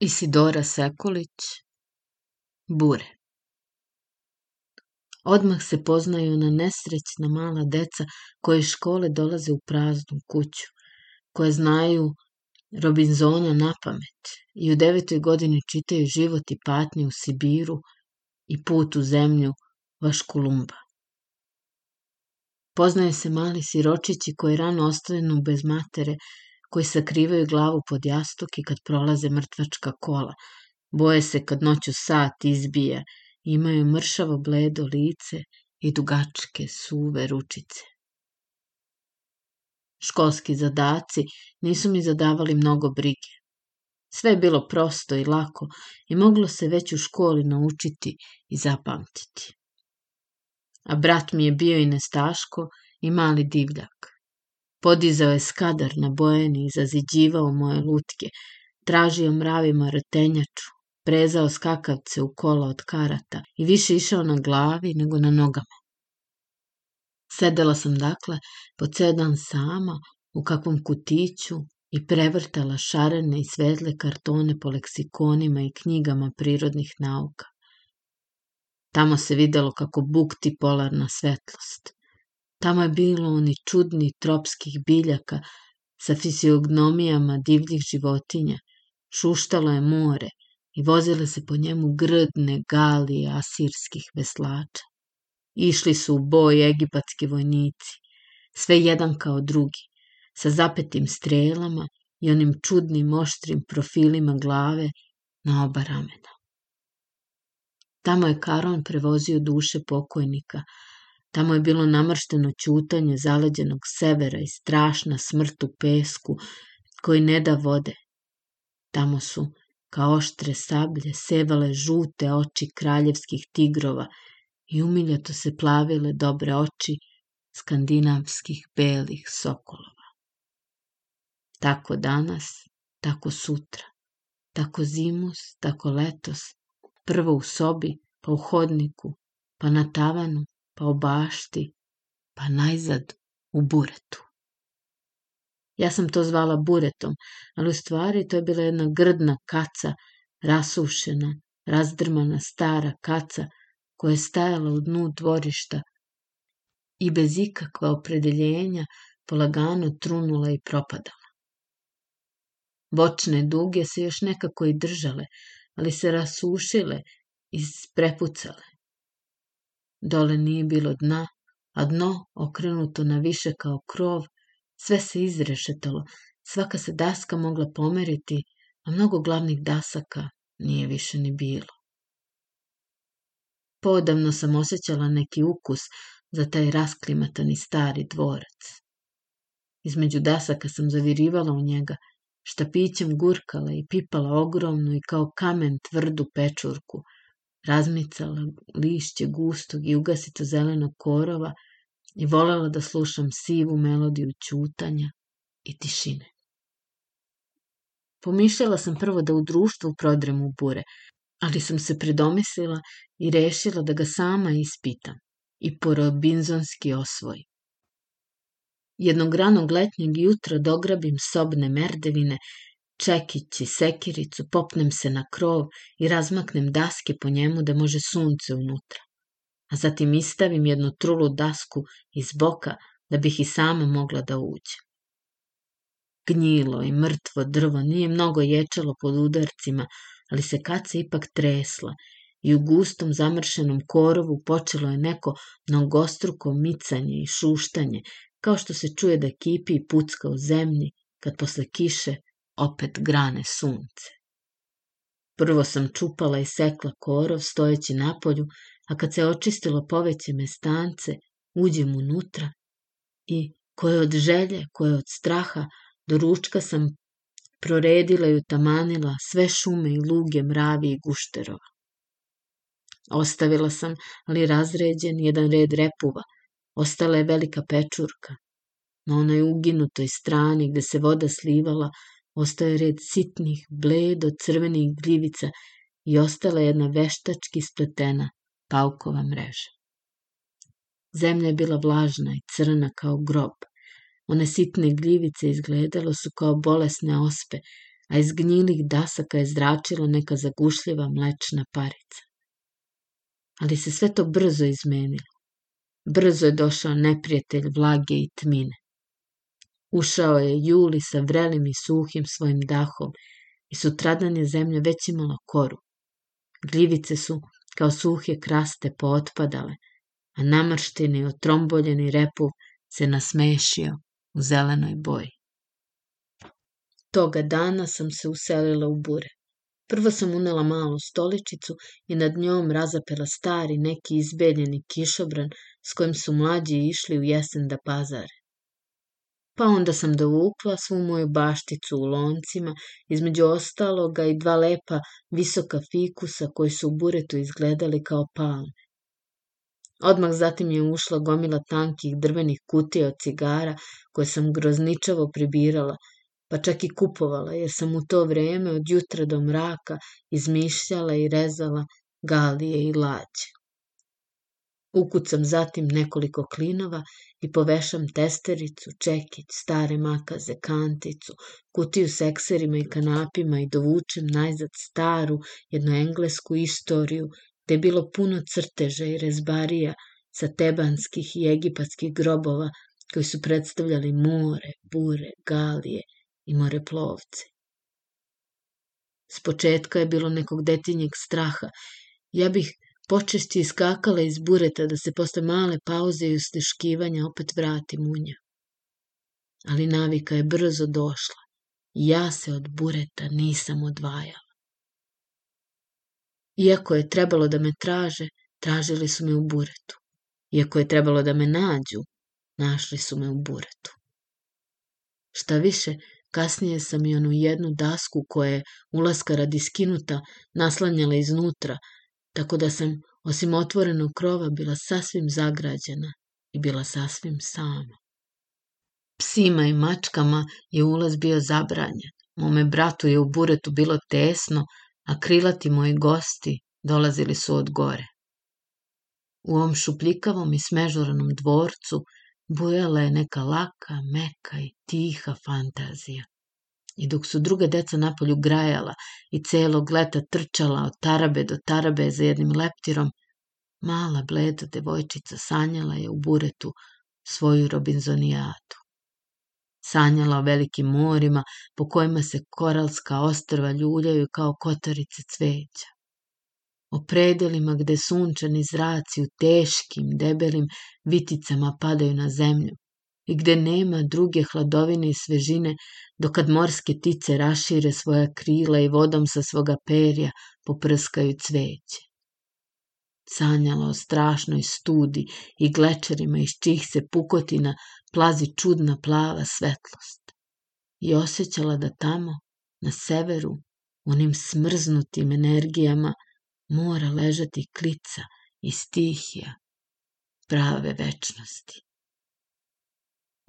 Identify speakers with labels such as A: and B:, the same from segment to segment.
A: Isidora Sekulić Bure Odmah se poznaju na nesrećna mala deca koje iz škole dolaze u praznu kuću, koje znaju Robinzona na pamet i u devetoj godini čitaju život i patnje u Sibiru i put u zemlju vaš Kolumba. Poznaje se mali siročići koji rano ostanu bez matere koji sakrivaju glavu pod jastuk i kad prolaze mrtvačka kola. Boje se kad noću sat izbija, imaju mršavo bledo lice i dugačke suve ručice. Školski zadaci nisu mi zadavali mnogo brige. Sve je bilo prosto i lako i moglo se već u školi naučiti i zapamtiti. A brat mi je bio i nestaško i mali divljak. Podizao je skadar na bojeni i zaziđivao moje lutke, tražio mravima rtenjaču, prezao skakavce u kola od karata i više išao na glavi nego na nogama. Sedela sam dakle po cedan sama u kakvom kutiću i prevrtala šarene i svetle kartone po leksikonima i knjigama prirodnih nauka. Tamo se videlo kako bukti polarna svetlost. Tamo je bilo oni čudni tropskih biljaka sa fiziognomijama divljih životinja. Šuštalo je more i vozile se po njemu grdne galije asirskih veslača. Išli su u boj egipatski vojnici, sve jedan kao drugi, sa zapetim strelama i onim čudnim oštrim profilima glave na oba ramena. Tamo je Karon prevozio duše pokojnika, Tamo je bilo namršteno ćutanje zaleđenog severa i strašna smrt u pesku koji ne da vode. Tamo su, kao oštre sablje, sevale žute oči kraljevskih tigrova i umiljato se plavile dobre oči skandinavskih belih sokolova. Tako danas, tako sutra, tako zimus, tako letos, prvo u sobi, pa u hodniku, pa na tavanu, pa o bašti, pa najzad u buretu. Ja sam to zvala buretom, ali u stvari to je bila jedna grdna kaca, rasušena, razdrmana stara kaca koja je stajala u dnu dvorišta i bez ikakva opredeljenja polagano trunula i propadala. Bočne duge se još nekako i držale, ali se rasušile i prepucale. Dole nije bilo dna, a dno, okrenuto na više kao krov, sve se izrešetalo, svaka se daska mogla pomeriti, a mnogo glavnih dasaka nije više ni bilo. Podavno sam osjećala neki ukus za taj rasklimatani stari dvorac. Između dasaka sam zavirivala u njega, štapićem gurkala i pipala ogromnu i kao kamen tvrdu pečurku – razmicala lišće gustog i ugasito zelenog korova i volela da slušam sivu melodiju ćutanja i tišine. Pomišljala sam prvo da u društvu prodrem u bure, ali sam se predomislila i rešila da ga sama ispitam i po robinzonski osvojim. Jednog ranog letnjeg jutra dograbim sobne merdevine čekić i sekiricu, popnem se na krov i razmaknem daske po njemu da može sunce unutra. A zatim istavim jednu trulu dasku iz boka da bih i sama mogla da uđem. Gnjilo i mrtvo drvo nije mnogo ječalo pod udarcima, ali se kaca ipak tresla i u gustom zamršenom korovu počelo je neko mnogostruko micanje i šuštanje, kao što se čuje da kipi i pucka u zemlji, kad posle kiše opet grane sunce. Prvo sam čupala i sekla korov stojeći na polju, a kad se očistilo poveće me stance, uđem unutra i, koje od želje, koje od straha, do ručka sam proredila i utamanila sve šume i luge, mravi i gušterova. Ostavila sam, ali razređen, jedan red repuva. Ostala je velika pečurka. Na onoj uginutoj strani gde se voda slivala, Ostao je red sitnih, bledo crvenih gljivica i ostala jedna veštački spletena paukova mreža. Zemlja je bila vlažna i crna kao grob. One sitne gljivice izgledalo su kao bolesne ospe, a iz gnjilih dasaka je zračila neka zagušljiva mlečna parica. Ali se sve to brzo izmenilo. Brzo je došao neprijatelj vlage i tmine. Ušao je juli sa vrelim i suhim svojim dahom i sutradan je zemlja već imala koru. Gljivice su kao suhe kraste pootpadale, a namršteni i otromboljeni repu se nasmešio u zelenoj boji. Toga dana sam se uselila u bure. Prvo sam unela malu stoličicu i nad njom razapela stari neki izbeljeni kišobran s kojim su mlađi išli u jesen da pazare pa onda sam dovukla svu moju bašticu u loncima, između ostaloga i dva lepa visoka fikusa koji su u buretu izgledali kao palme. Odmah zatim je ušla gomila tankih drvenih kutija od cigara koje sam grozničavo pribirala, pa čak i kupovala, jer sam u to vreme od jutra do mraka izmišljala i rezala galije i lađe. Ukucam zatim nekoliko klinova i povešam testericu, čekić, stare makaze, kanticu, kutiju s ekserima i kanapima i dovučem najzad staru, jednu englesku istoriju, gde je bilo puno crteža i rezbarija sa tebanskih i egipatskih grobova koji su predstavljali more, bure, galije i moreplovce. S početka je bilo nekog detinjeg straha. Ja bih Počešće iskakala iz bureta da se posle male pauze i usliškivanja opet vrati munja. Ali navika je brzo došla. Ja se od bureta nisam odvajala. Iako je trebalo da me traže, tražili su me u buretu. Iako je trebalo da me nađu, našli su me u buretu. Šta više, kasnije sam i onu jednu dasku koja je ulaska radi skinuta naslanjala iznutra, tako da sam, osim otvorenog krova, bila sasvim zagrađena i bila sasvim sama. Psima i mačkama je ulaz bio zabranjen. Mome bratu je u buretu bilo tesno, a krilati moji gosti dolazili su od gore. U ovom šupljikavom i smežuranom dvorcu bujala je neka laka, meka i tiha fantazija. I dok su druga deca napolju grajala i celog leta trčala od tarabe do tarabe za jednim leptirom, mala bleda devojčica sanjala je u buretu svoju robinzonijadu. Sanjala o velikim morima po kojima se koralska ostrva ljuljaju kao kotarice cveća. O predelima gde sunčani zraci u teškim, debelim viticama padaju na zemlju, i gde nema druge hladovine i svežine, dokad morske ptice rašire svoja krila i vodom sa svoga perja poprskaju cveće. Sanjala o strašnoj studi i glečerima iz čih se pukotina plazi čudna plava svetlost i osjećala da tamo, na severu, onim smrznutim energijama, mora ležati klica i stihija prave večnosti.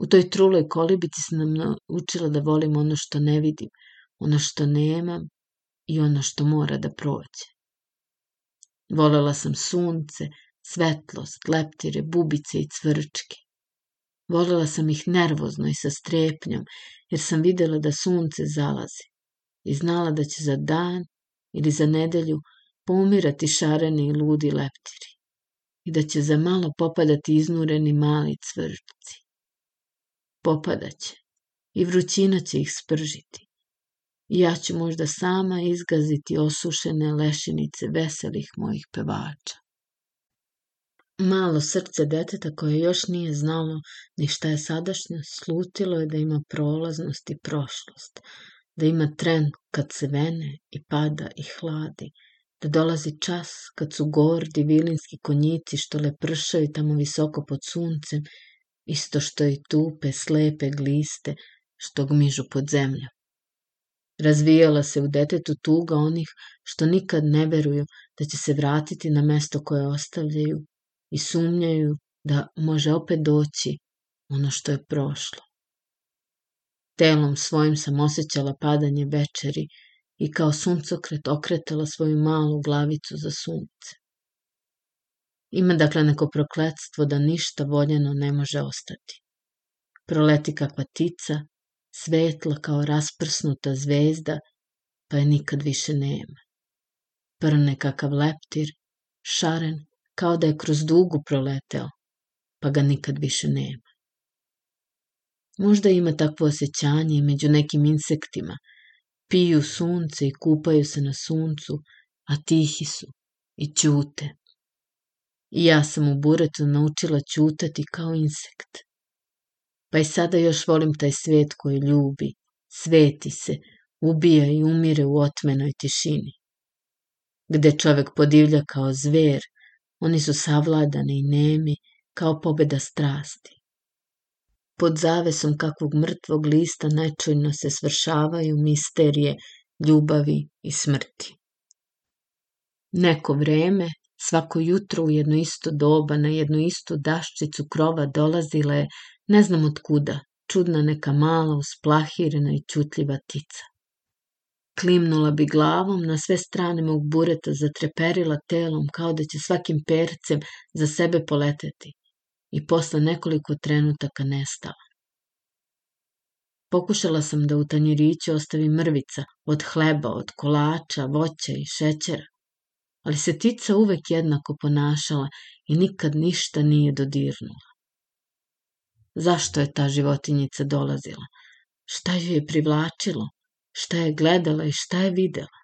A: U toj truloj kolibici sam nam naučila da volim ono što ne vidim, ono što nemam i ono što mora da prođe. Volela sam sunce, svetlost, leptire, bubice i cvrčke. Volela sam ih nervozno i sa strepnjom, jer sam videla da sunce zalazi i znala da će za dan ili za nedelju pomirati šareni i ludi leptiri i da će za malo popadati iznureni mali cvrčci popadaće i vrućina će ih spržiti. Ja ću možda sama izgaziti osušene lešinice veselih mojih pevača. Malo srce deteta koje još nije znalo ni šta je sadašnje, slutilo je da ima prolaznost i prošlost, da ima tren kad se vene i pada i hladi, da dolazi čas kad su gordi vilinski konjici što lepršaju tamo visoko pod suncem isto što i tupe, slepe gliste što gmižu pod zemljom. Razvijala se u detetu tuga onih što nikad ne veruju da će se vratiti na mesto koje ostavljaju i sumnjaju da može opet doći ono što je prošlo. Telom svojim sam osjećala padanje večeri i kao suncokret okretala svoju malu glavicu za sunce. Ima dakle neko prokletstvo da ništa voljeno ne može ostati. Proleti kakva patica, svetla kao rasprsnuta zvezda, pa je nikad više nema. Prne kakav leptir, šaren, kao da je kroz dugu proleteo, pa ga nikad više nema. Možda ima takvo osjećanje među nekim insektima, piju sunce i kupaju se na suncu, a tihi su i ćute ja sam u buretu naučila ćutati kao insekt. Pa i sada još volim taj svet koji ljubi, sveti se, ubija i umire u otmenoj tišini. Gde čovek podivlja kao zver, oni su savladani i nemi kao pobeda strasti. Pod zavesom kakvog mrtvog lista nečujno se svršavaju misterije ljubavi i smrti. Neko vreme Svako jutro u jedno isto doba na jednu istu daščicu krova dolazila je, ne znam od kuda, čudna neka mala, usplahirena i ćutljiva tica. Klimnula bi glavom, na sve strane mog bureta zatreperila telom kao da će svakim percem za sebe poleteti i posle nekoliko trenutaka nestala. Pokušala sam da u tanjiriću ostavi mrvica od hleba, od kolača, voća i šećera, ali se tica uvek jednako ponašala i nikad ništa nije dodirnula. Zašto je ta životinjica dolazila? Šta ju je privlačilo? Šta je gledala i šta je videla?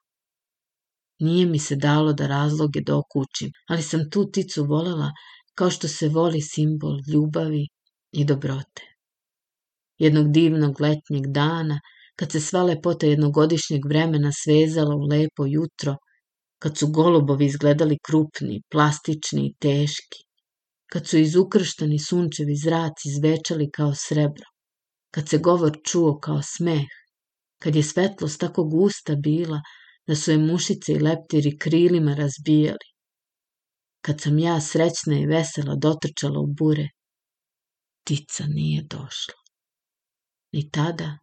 A: Nije mi se dalo da razloge dokučim, ali sam tu ticu volela kao što se voli simbol ljubavi i dobrote. Jednog divnog letnjeg dana, kad se sva lepota jednogodišnjeg vremena svezala u lepo jutro, kad su golubovi izgledali krupni, plastični i teški, kad su izukrštani sunčevi zraci zvečali kao srebro, kad se govor čuo kao smeh, kad je svetlost tako gusta bila da su je mušice i leptiri krilima razbijali, kad sam ja srećna i vesela dotrčala u bure, tica nije došla. Ni tada,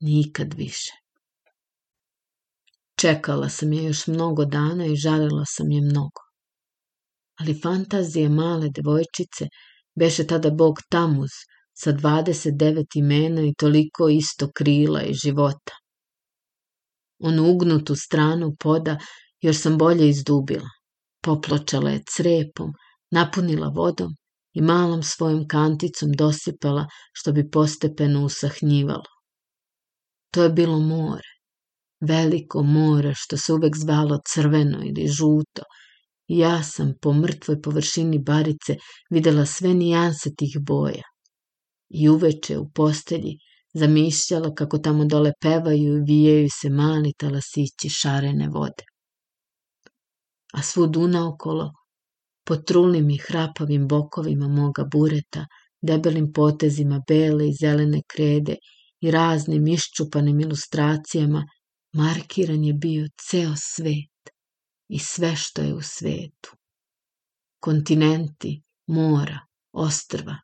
A: ni ikad više. Čekala sam je još mnogo dana i žalila sam je mnogo. Ali fantazije male devojčice beše tada bog Tamuz sa 29 imena i toliko isto krila i života. Onu ugnutu stranu poda još sam bolje izdubila. Popločala je crepom, napunila vodom i malom svojom kanticom dosipala što bi postepeno usahnjivalo. To je bilo more veliko more što se uvek zvalo crveno ili žuto. Ja sam po mrtvoj površini barice videla sve nijanse tih boja. I uveče u postelji zamišljala kako tamo dole pevaju i vijaju se mali talasići šarene vode. A svud unaokolo, po trulim i hrapavim bokovima moga bureta, debelim potezima bele i zelene krede i raznim iščupanim ilustracijama Markiran je bio ceo svet i sve što je u svetu. Kontinenti, mora, ostrva,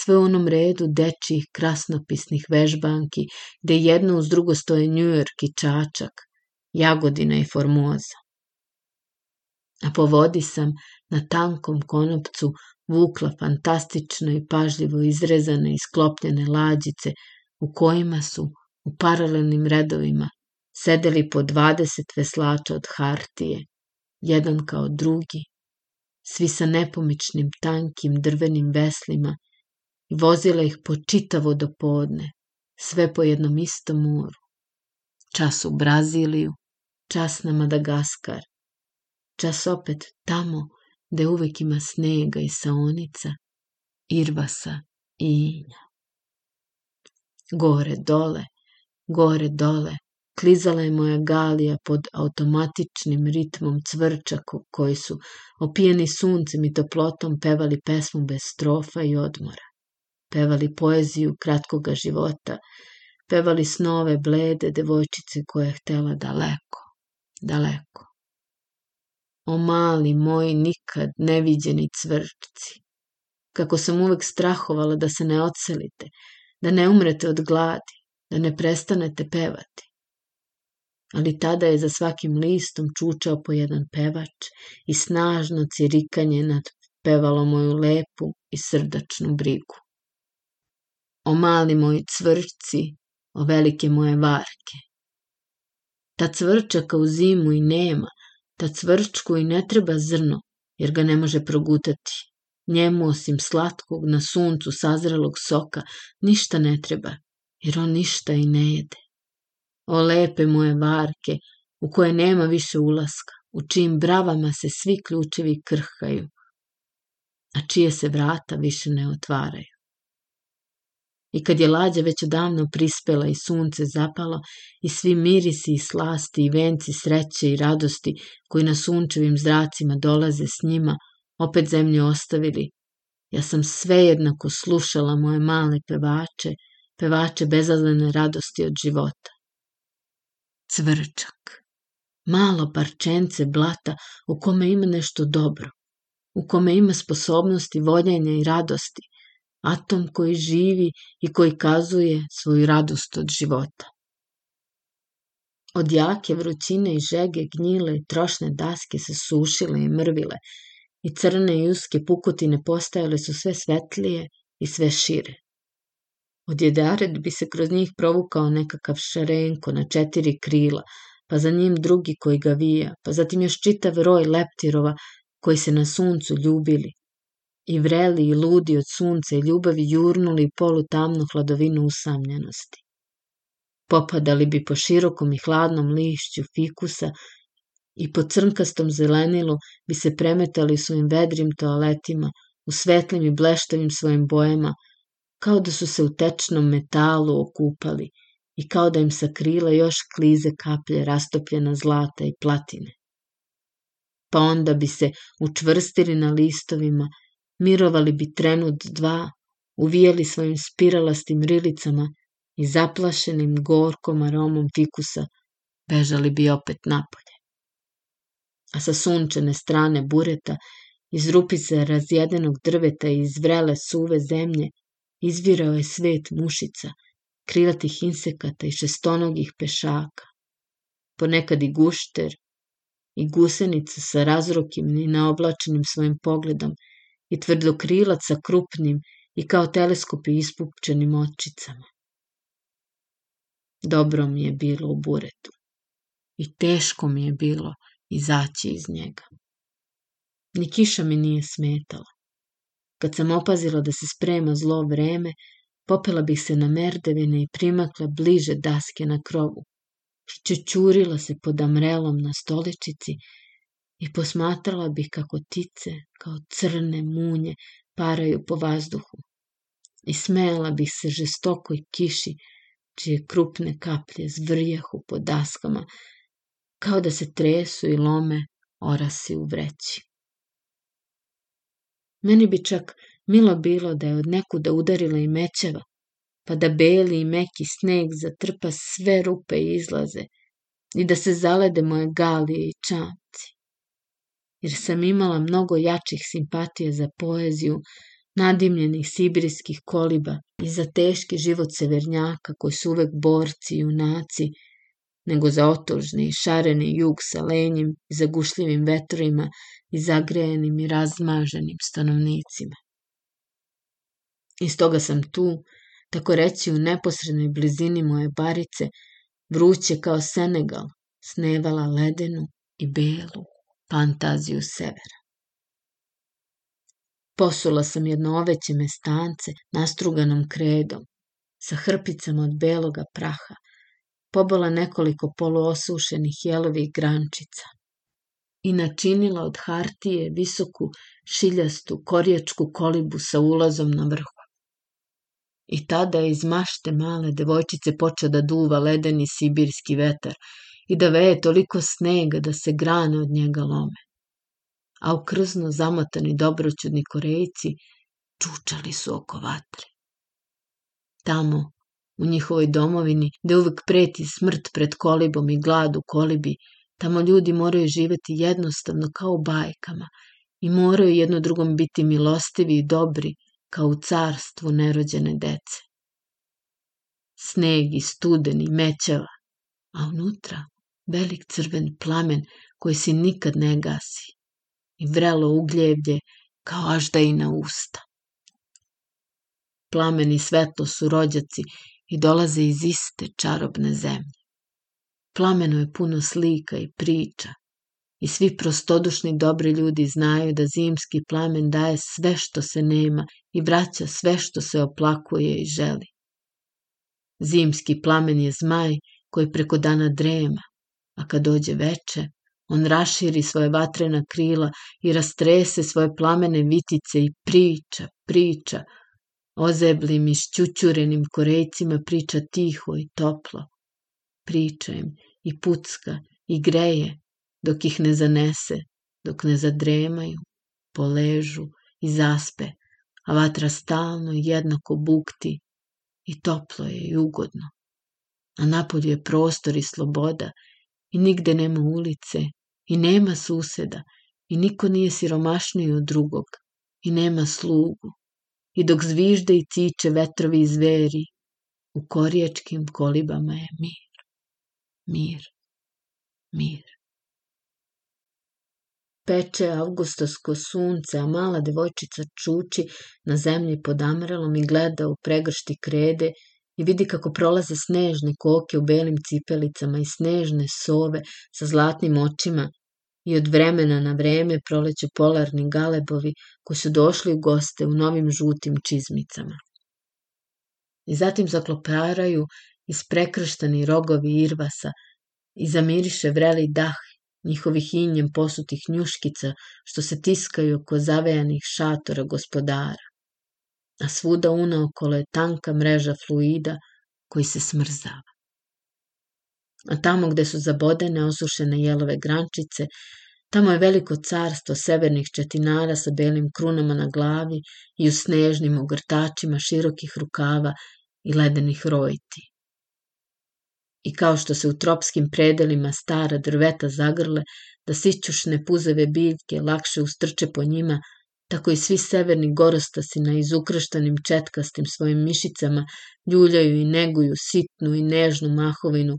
A: sve u onom redu dečijih krasnopisnih vežbanki, gde jedno uz drugo stoje Njujork i Čačak, Jagodina i Formoza. A po vodi sam na tankom konopcu vukla fantastično i pažljivo izrezane i sklopljene lađice u kojima su u paralelnim redovima sedeli po dvadeset veslača od hartije, jedan kao drugi, svi sa nepomičnim tankim drvenim veslima i vozila ih po čitavo do podne, sve po jednom istom moru. Čas u Braziliju, čas na Madagaskar, čas opet tamo gde uvek ima snega i saonica, irvasa i inja. Gore dole, gore dole, Klizala je moja galija pod automatičnim ritmom cvrča koji su, opijeni suncem i toplotom, pevali pesmu bez strofa i odmora. Pevali poeziju kratkoga života, pevali snove blede devojčice koja je htela daleko, daleko. O mali moji nikad neviđeni cvrčci, kako sam uvek strahovala da se ne ocelite, da ne umrete od gladi, da ne prestanete pevati ali tada je za svakim listom čučao po jedan pevač i snažno cirikanje nad pevalo moju lepu i srdačnu brigu. O mali moji cvrčci, o velike moje varke. Ta cvrčaka u zimu i nema, ta cvrčku i ne treba zrno, jer ga ne može progutati. Njemu osim slatkog na suncu sazrelog soka ništa ne treba, jer on ništa i ne jede o lepe moje varke, u koje nema više ulaska, u čijim bravama se svi ključevi krhkaju, a čije se vrata više ne otvaraju. I kad je lađa već odavno prispela i sunce zapalo i svi mirisi i slasti i venci sreće i radosti koji na sunčevim zracima dolaze s njima, opet zemlju ostavili, ja sam svejednako slušala moje male pevače, pevače bezazlene radosti od života cvrčak. Malo parčence blata u kome ima nešto dobro, u kome ima sposobnosti voljenja i radosti, atom koji živi i koji kazuje svoju radost od života. Od jake vrućine i žege gnjile i trošne daske se sušile i mrvile i crne i uske pukotine postajale su sve svetlije i sve šire. Odjedared bi se kroz njih provukao nekakav šarenko na četiri krila, pa za njim drugi koji ga vija, pa zatim još čitav roj leptirova koji se na suncu ljubili. I vreli i ludi od sunca i ljubavi jurnuli polu tamnu hladovinu usamljenosti. Popadali bi po širokom i hladnom lišću fikusa i po crnkastom zelenilu bi se premetali svojim vedrim toaletima, u svetlim i bleštavim svojim bojama, kao da su se u tečnom metalu okupali i kao da im sa krila još klize kaplje rastopljena zlata i platine. Pa onda bi se učvrstili na listovima, mirovali bi trenut dva, uvijeli svojim spiralastim rilicama i zaplašenim gorkom aromom fikusa bežali bi opet napolje. A sa sunčane strane bureta, iz rupice razjedenog drveta i iz vrele suve zemlje, Izvirao je svet mušica, krilatih insekata i šestonogih pešaka. Ponekad i gušter i gusenica sa razrokim i naoblačenim svojim pogledom i tvrdokrilac sa krupnim i kao teleskopi ispupčenim očicama. Dobro mi je bilo u buretu i teško mi je bilo izaći iz njega. Ni kiša mi nije smetala. Kad sam opazila da se sprema zlo vreme, popela bih se na merdevine i primakla bliže daske na krovu. Čučurila se pod amrelom na stoličici i posmatrala bih kako ptice, kao crne munje, paraju po vazduhu. I smejala bih se žestokoj kiši, čije krupne kaplje zvrjahu po daskama, kao da se tresu i lome orasi u vreći. Meni bi čak milo bilo da je od nekuda udarila i mećeva, pa da beli i meki sneg zatrpa sve rupe i izlaze i da se zalede moje galije i čamci. Jer sam imala mnogo jačih simpatija za poeziju nadimljenih sibirskih koliba i za teški život severnjaka koji su uvek borci i junaci, nego za otožni i šareni jug sa lenjim i zagušljivim vetrovima i zagrejenim i razmaženim stanovnicima. Iz toga sam tu, tako reći u neposrednoj blizini moje barice, vruće kao Senegal, snevala ledenu i belu fantaziju severa. Posula sam jedno oveće mestance nastruganom kredom, sa hrpicama od beloga praha, pobola nekoliko poluosušenih jelovih grančica – i načinila od hartije visoku šiljastu korječku kolibu sa ulazom na vrhu. I tada je iz mašte male devojčice počeo da duva ledeni sibirski vetar i da veje toliko snega da se grane od njega lome. A u krzno zamotani dobroćudni korejci čučali su oko vatre. Tamo, u njihovoj domovini, gde uvek preti smrt pred kolibom i glad u kolibi, Tamo ljudi moraju živeti jednostavno kao u bajkama i moraju jedno drugom biti milostivi i dobri kao u carstvu nerođene dece. Sneg i studen i mećava, a unutra velik crven plamen koji se nikad ne gasi i vrelo ugljevlje kao aždajina usta. Plamen i svetlo su rođaci i dolaze iz iste čarobne zemlje. Plameno je puno slika i priča i svi prostodušni dobri ljudi znaju da zimski plamen daje sve što se nema i vraća sve što se oplakuje i želi. Zimski plamen je zmaj koji preko dana drema, a kad dođe veče, on raširi svoje vatrena krila i rastrese svoje plamene vitice i priča, priča, ozeblim i šćućurenim korejcima priča tiho i toplo Priča im i pucka i greje, dok ih ne zanese, dok ne zadremaju, poležu i zaspe, a vatra stalno jednako bukti i toplo je i ugodno. A napolju je prostor i sloboda i nigde nema ulice i nema suseda i niko nije siromašniji od drugog i nema slugu. I dok zvižde i ciče vetrovi i zveri, u korijačkim kolibama je mir mir, mir. Peče avgustovsko sunce, a mala devojčica čuči na zemlji pod amrelom i gleda u pregršti krede i vidi kako prolaze snežne koke u belim cipelicama i snežne sove sa zlatnim očima i od vremena na vreme proleću polarni galebovi koji su došli u goste u novim žutim čizmicama. I zatim zakloparaju isprekrštani rogovi irvasa i zamiriše vreli dah njihovih injem posutih njuškica što se tiskaju oko zavejanih šatora gospodara. A svuda unaokolo je tanka mreža fluida koji se smrzava. A tamo gde su zabodene osušene jelove grančice, tamo je veliko carstvo severnih četinara sa belim krunama na glavi i u snežnim ogrtačima širokih rukava i ledenih rojti i kao što se u tropskim predelima stara drveta zagrle, da sićušne puzeve biljke lakše ustrče po njima, tako i svi severni gorostasi na izukrštanim četkastim svojim mišicama ljuljaju i neguju sitnu i nežnu mahovinu,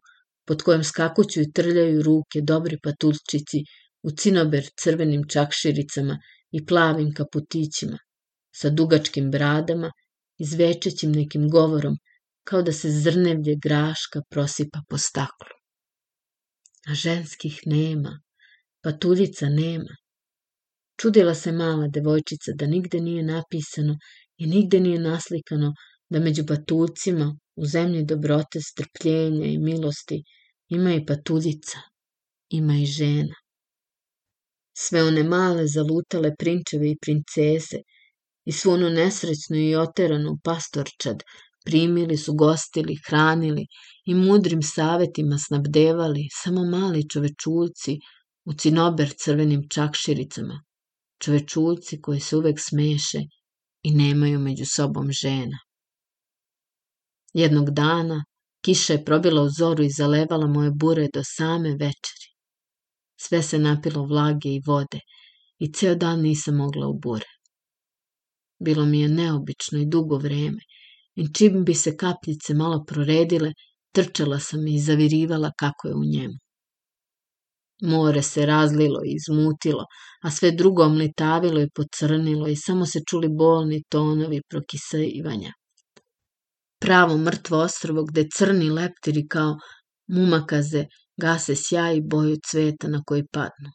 A: pod kojom skakuću i trljaju ruke dobri patuljčici u cinober crvenim čakširicama i plavim kaputićima, sa dugačkim bradama i nekim govorom kao da se zrnevlje graška prosipa po staklu. A ženskih nema, patuljica nema. Čudila se mala devojčica da nigde nije napisano i nigde nije naslikano da među patuljcima u zemlji dobrote, strpljenja i milosti ima i patuljica, ima i žena. Sve one male zalutale prinčeve i princeze i svu onu nesrećnu i oteranu pastorčad Primili su, gostili, hranili i mudrim savetima snabdevali samo mali čovečulci u cinober crvenim čakširicama. Čovečulci koji se uvek smeše i nemaju među sobom žena. Jednog dana kiša je probila u zoru i zalevala moje bure do same večeri. Sve se napilo vlage i vode i ceo dan nisam mogla u bure. Bilo mi je neobično i dugo vreme i čim bi se kapljice malo proredile, trčala sam i zavirivala kako je u njemu. More se razlilo i izmutilo, a sve drugo omletavilo i pocrnilo i samo se čuli bolni tonovi prokisivanja. Pravo mrtvo ostrovo gde crni leptiri kao mumakaze gase sjaj i boju cveta na koji padnu.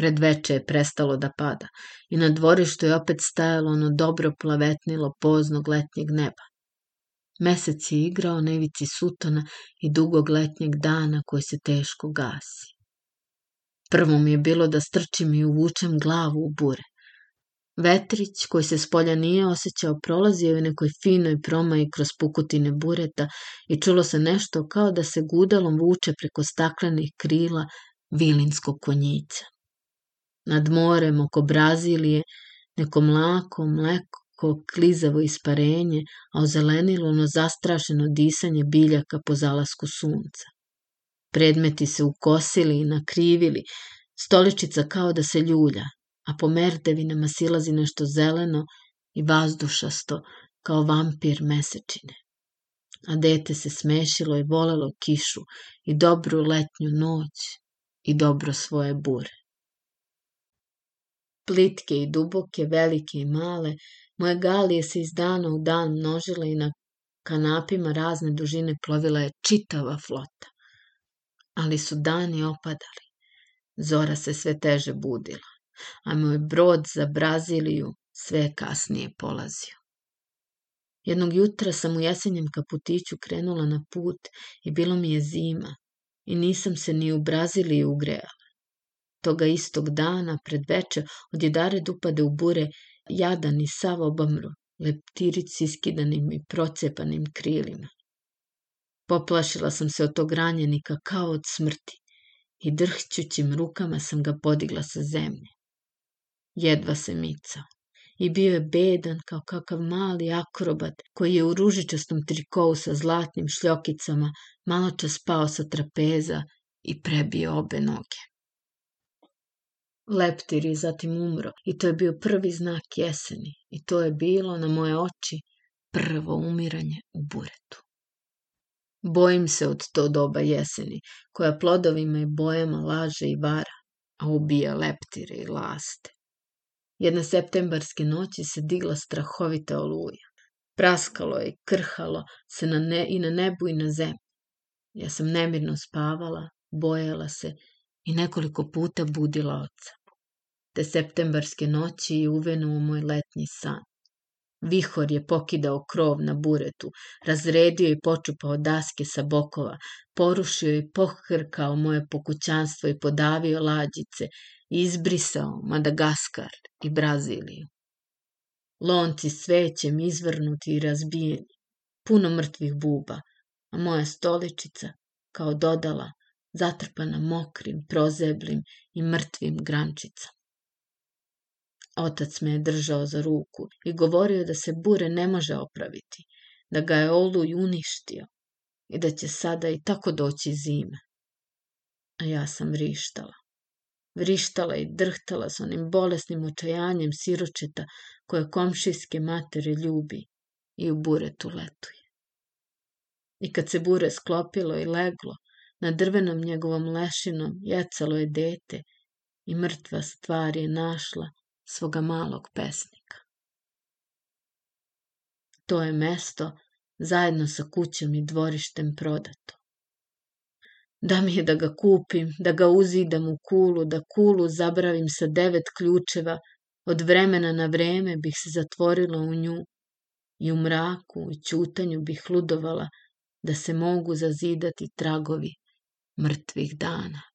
A: Predveče je prestalo da pada i na dvorištu je opet stajalo ono dobro plavetnilo poznog letnjeg neba. Mesec je igrao na ivici sutona i dugog letnjeg dana koji se teško gasi. Prvo mi je bilo da strčim i uvučem glavu u bure. Vetrić, koji se s polja nije osjećao, prolazio je u nekoj finoj promaji kroz pukotine bureta i čulo se nešto kao da se gudalom vuče preko staklenih krila vilinskog konjica nad morem oko Brazilije, neko mlako, mleko, klizavo isparenje, a ozelenilo ono zastrašeno disanje biljaka po zalasku sunca. Predmeti se ukosili i nakrivili, stoličica kao da se ljulja, a po merdevinama silazi nešto zeleno i vazdušasto, kao vampir mesečine. A dete se smešilo i volelo kišu i dobru letnju noć i dobro svoje bure plitke i duboke, velike i male. Moje galije se iz dana u dan množile i na kanapima razne dužine plovila je čitava flota. Ali su dani opadali. Zora se sve teže budila, a moj brod za Braziliju sve kasnije polazio. Jednog jutra sam u jesenjem kaputiću krenula na put i bilo mi je zima i nisam se ni u Braziliji ugrejala toga istog dana, pred večer, odjedared da upade u bure, jadan i sav obamro, leptirici iskidanim i procepanim krilima. Poplašila sam se od tog ranjenika kao od smrti i drhćućim rukama sam ga podigla sa zemlje. Jedva se micao i bio je bedan kao kakav mali akrobat koji je u ružičastom trikou sa zlatnim šljokicama malo čas spao sa trapeza i prebio obe noge leptir je zatim umro i to je bio prvi znak jeseni i to je bilo na moje oči prvo umiranje u buretu. Bojim se od to doba jeseni, koja plodovima i bojama laže i vara, a ubija leptire i laste. Jedna septembarske noći se digla strahovita oluja. Praskalo je i krhalo se na ne, i na nebu i na zemlji. Ja sam nemirno spavala, bojala se i nekoliko puta budila oca te septembarske noći i uvenuo mu je letnji san. Vihor je pokidao krov na buretu, razredio i počupao daske sa bokova, porušio i pohrkao moje pokućanstvo i podavio lađice, izbrisao Madagaskar i Braziliju. Lonci svećem izvrnuti i razbijeni, puno mrtvih buba, a moja stoličica, kao dodala, zatrpana mokrim, prozeblim i mrtvim grančicama. Otac me je držao za ruku i govorio da se bure ne može opraviti, da ga je oluj uništio i da će sada i tako doći zima. A ja sam vrištala. Vrištala i drhtala s onim bolesnim očajanjem siročeta koje komšijske matere ljubi i u bure tu letuje. I kad se bure sklopilo i leglo, na drvenom njegovom lešinom jecalo je dete i mrtva stvar je našla svoga malog pesnika. To je mesto zajedno sa kućom i dvorištem prodato. Da mi je da ga kupim, da ga uzidam u kulu, da kulu zabravim sa devet ključeva, od vremena na vreme bih se zatvorila u nju i u mraku i ćutanju bih ludovala da se mogu zazidati tragovi mrtvih dana.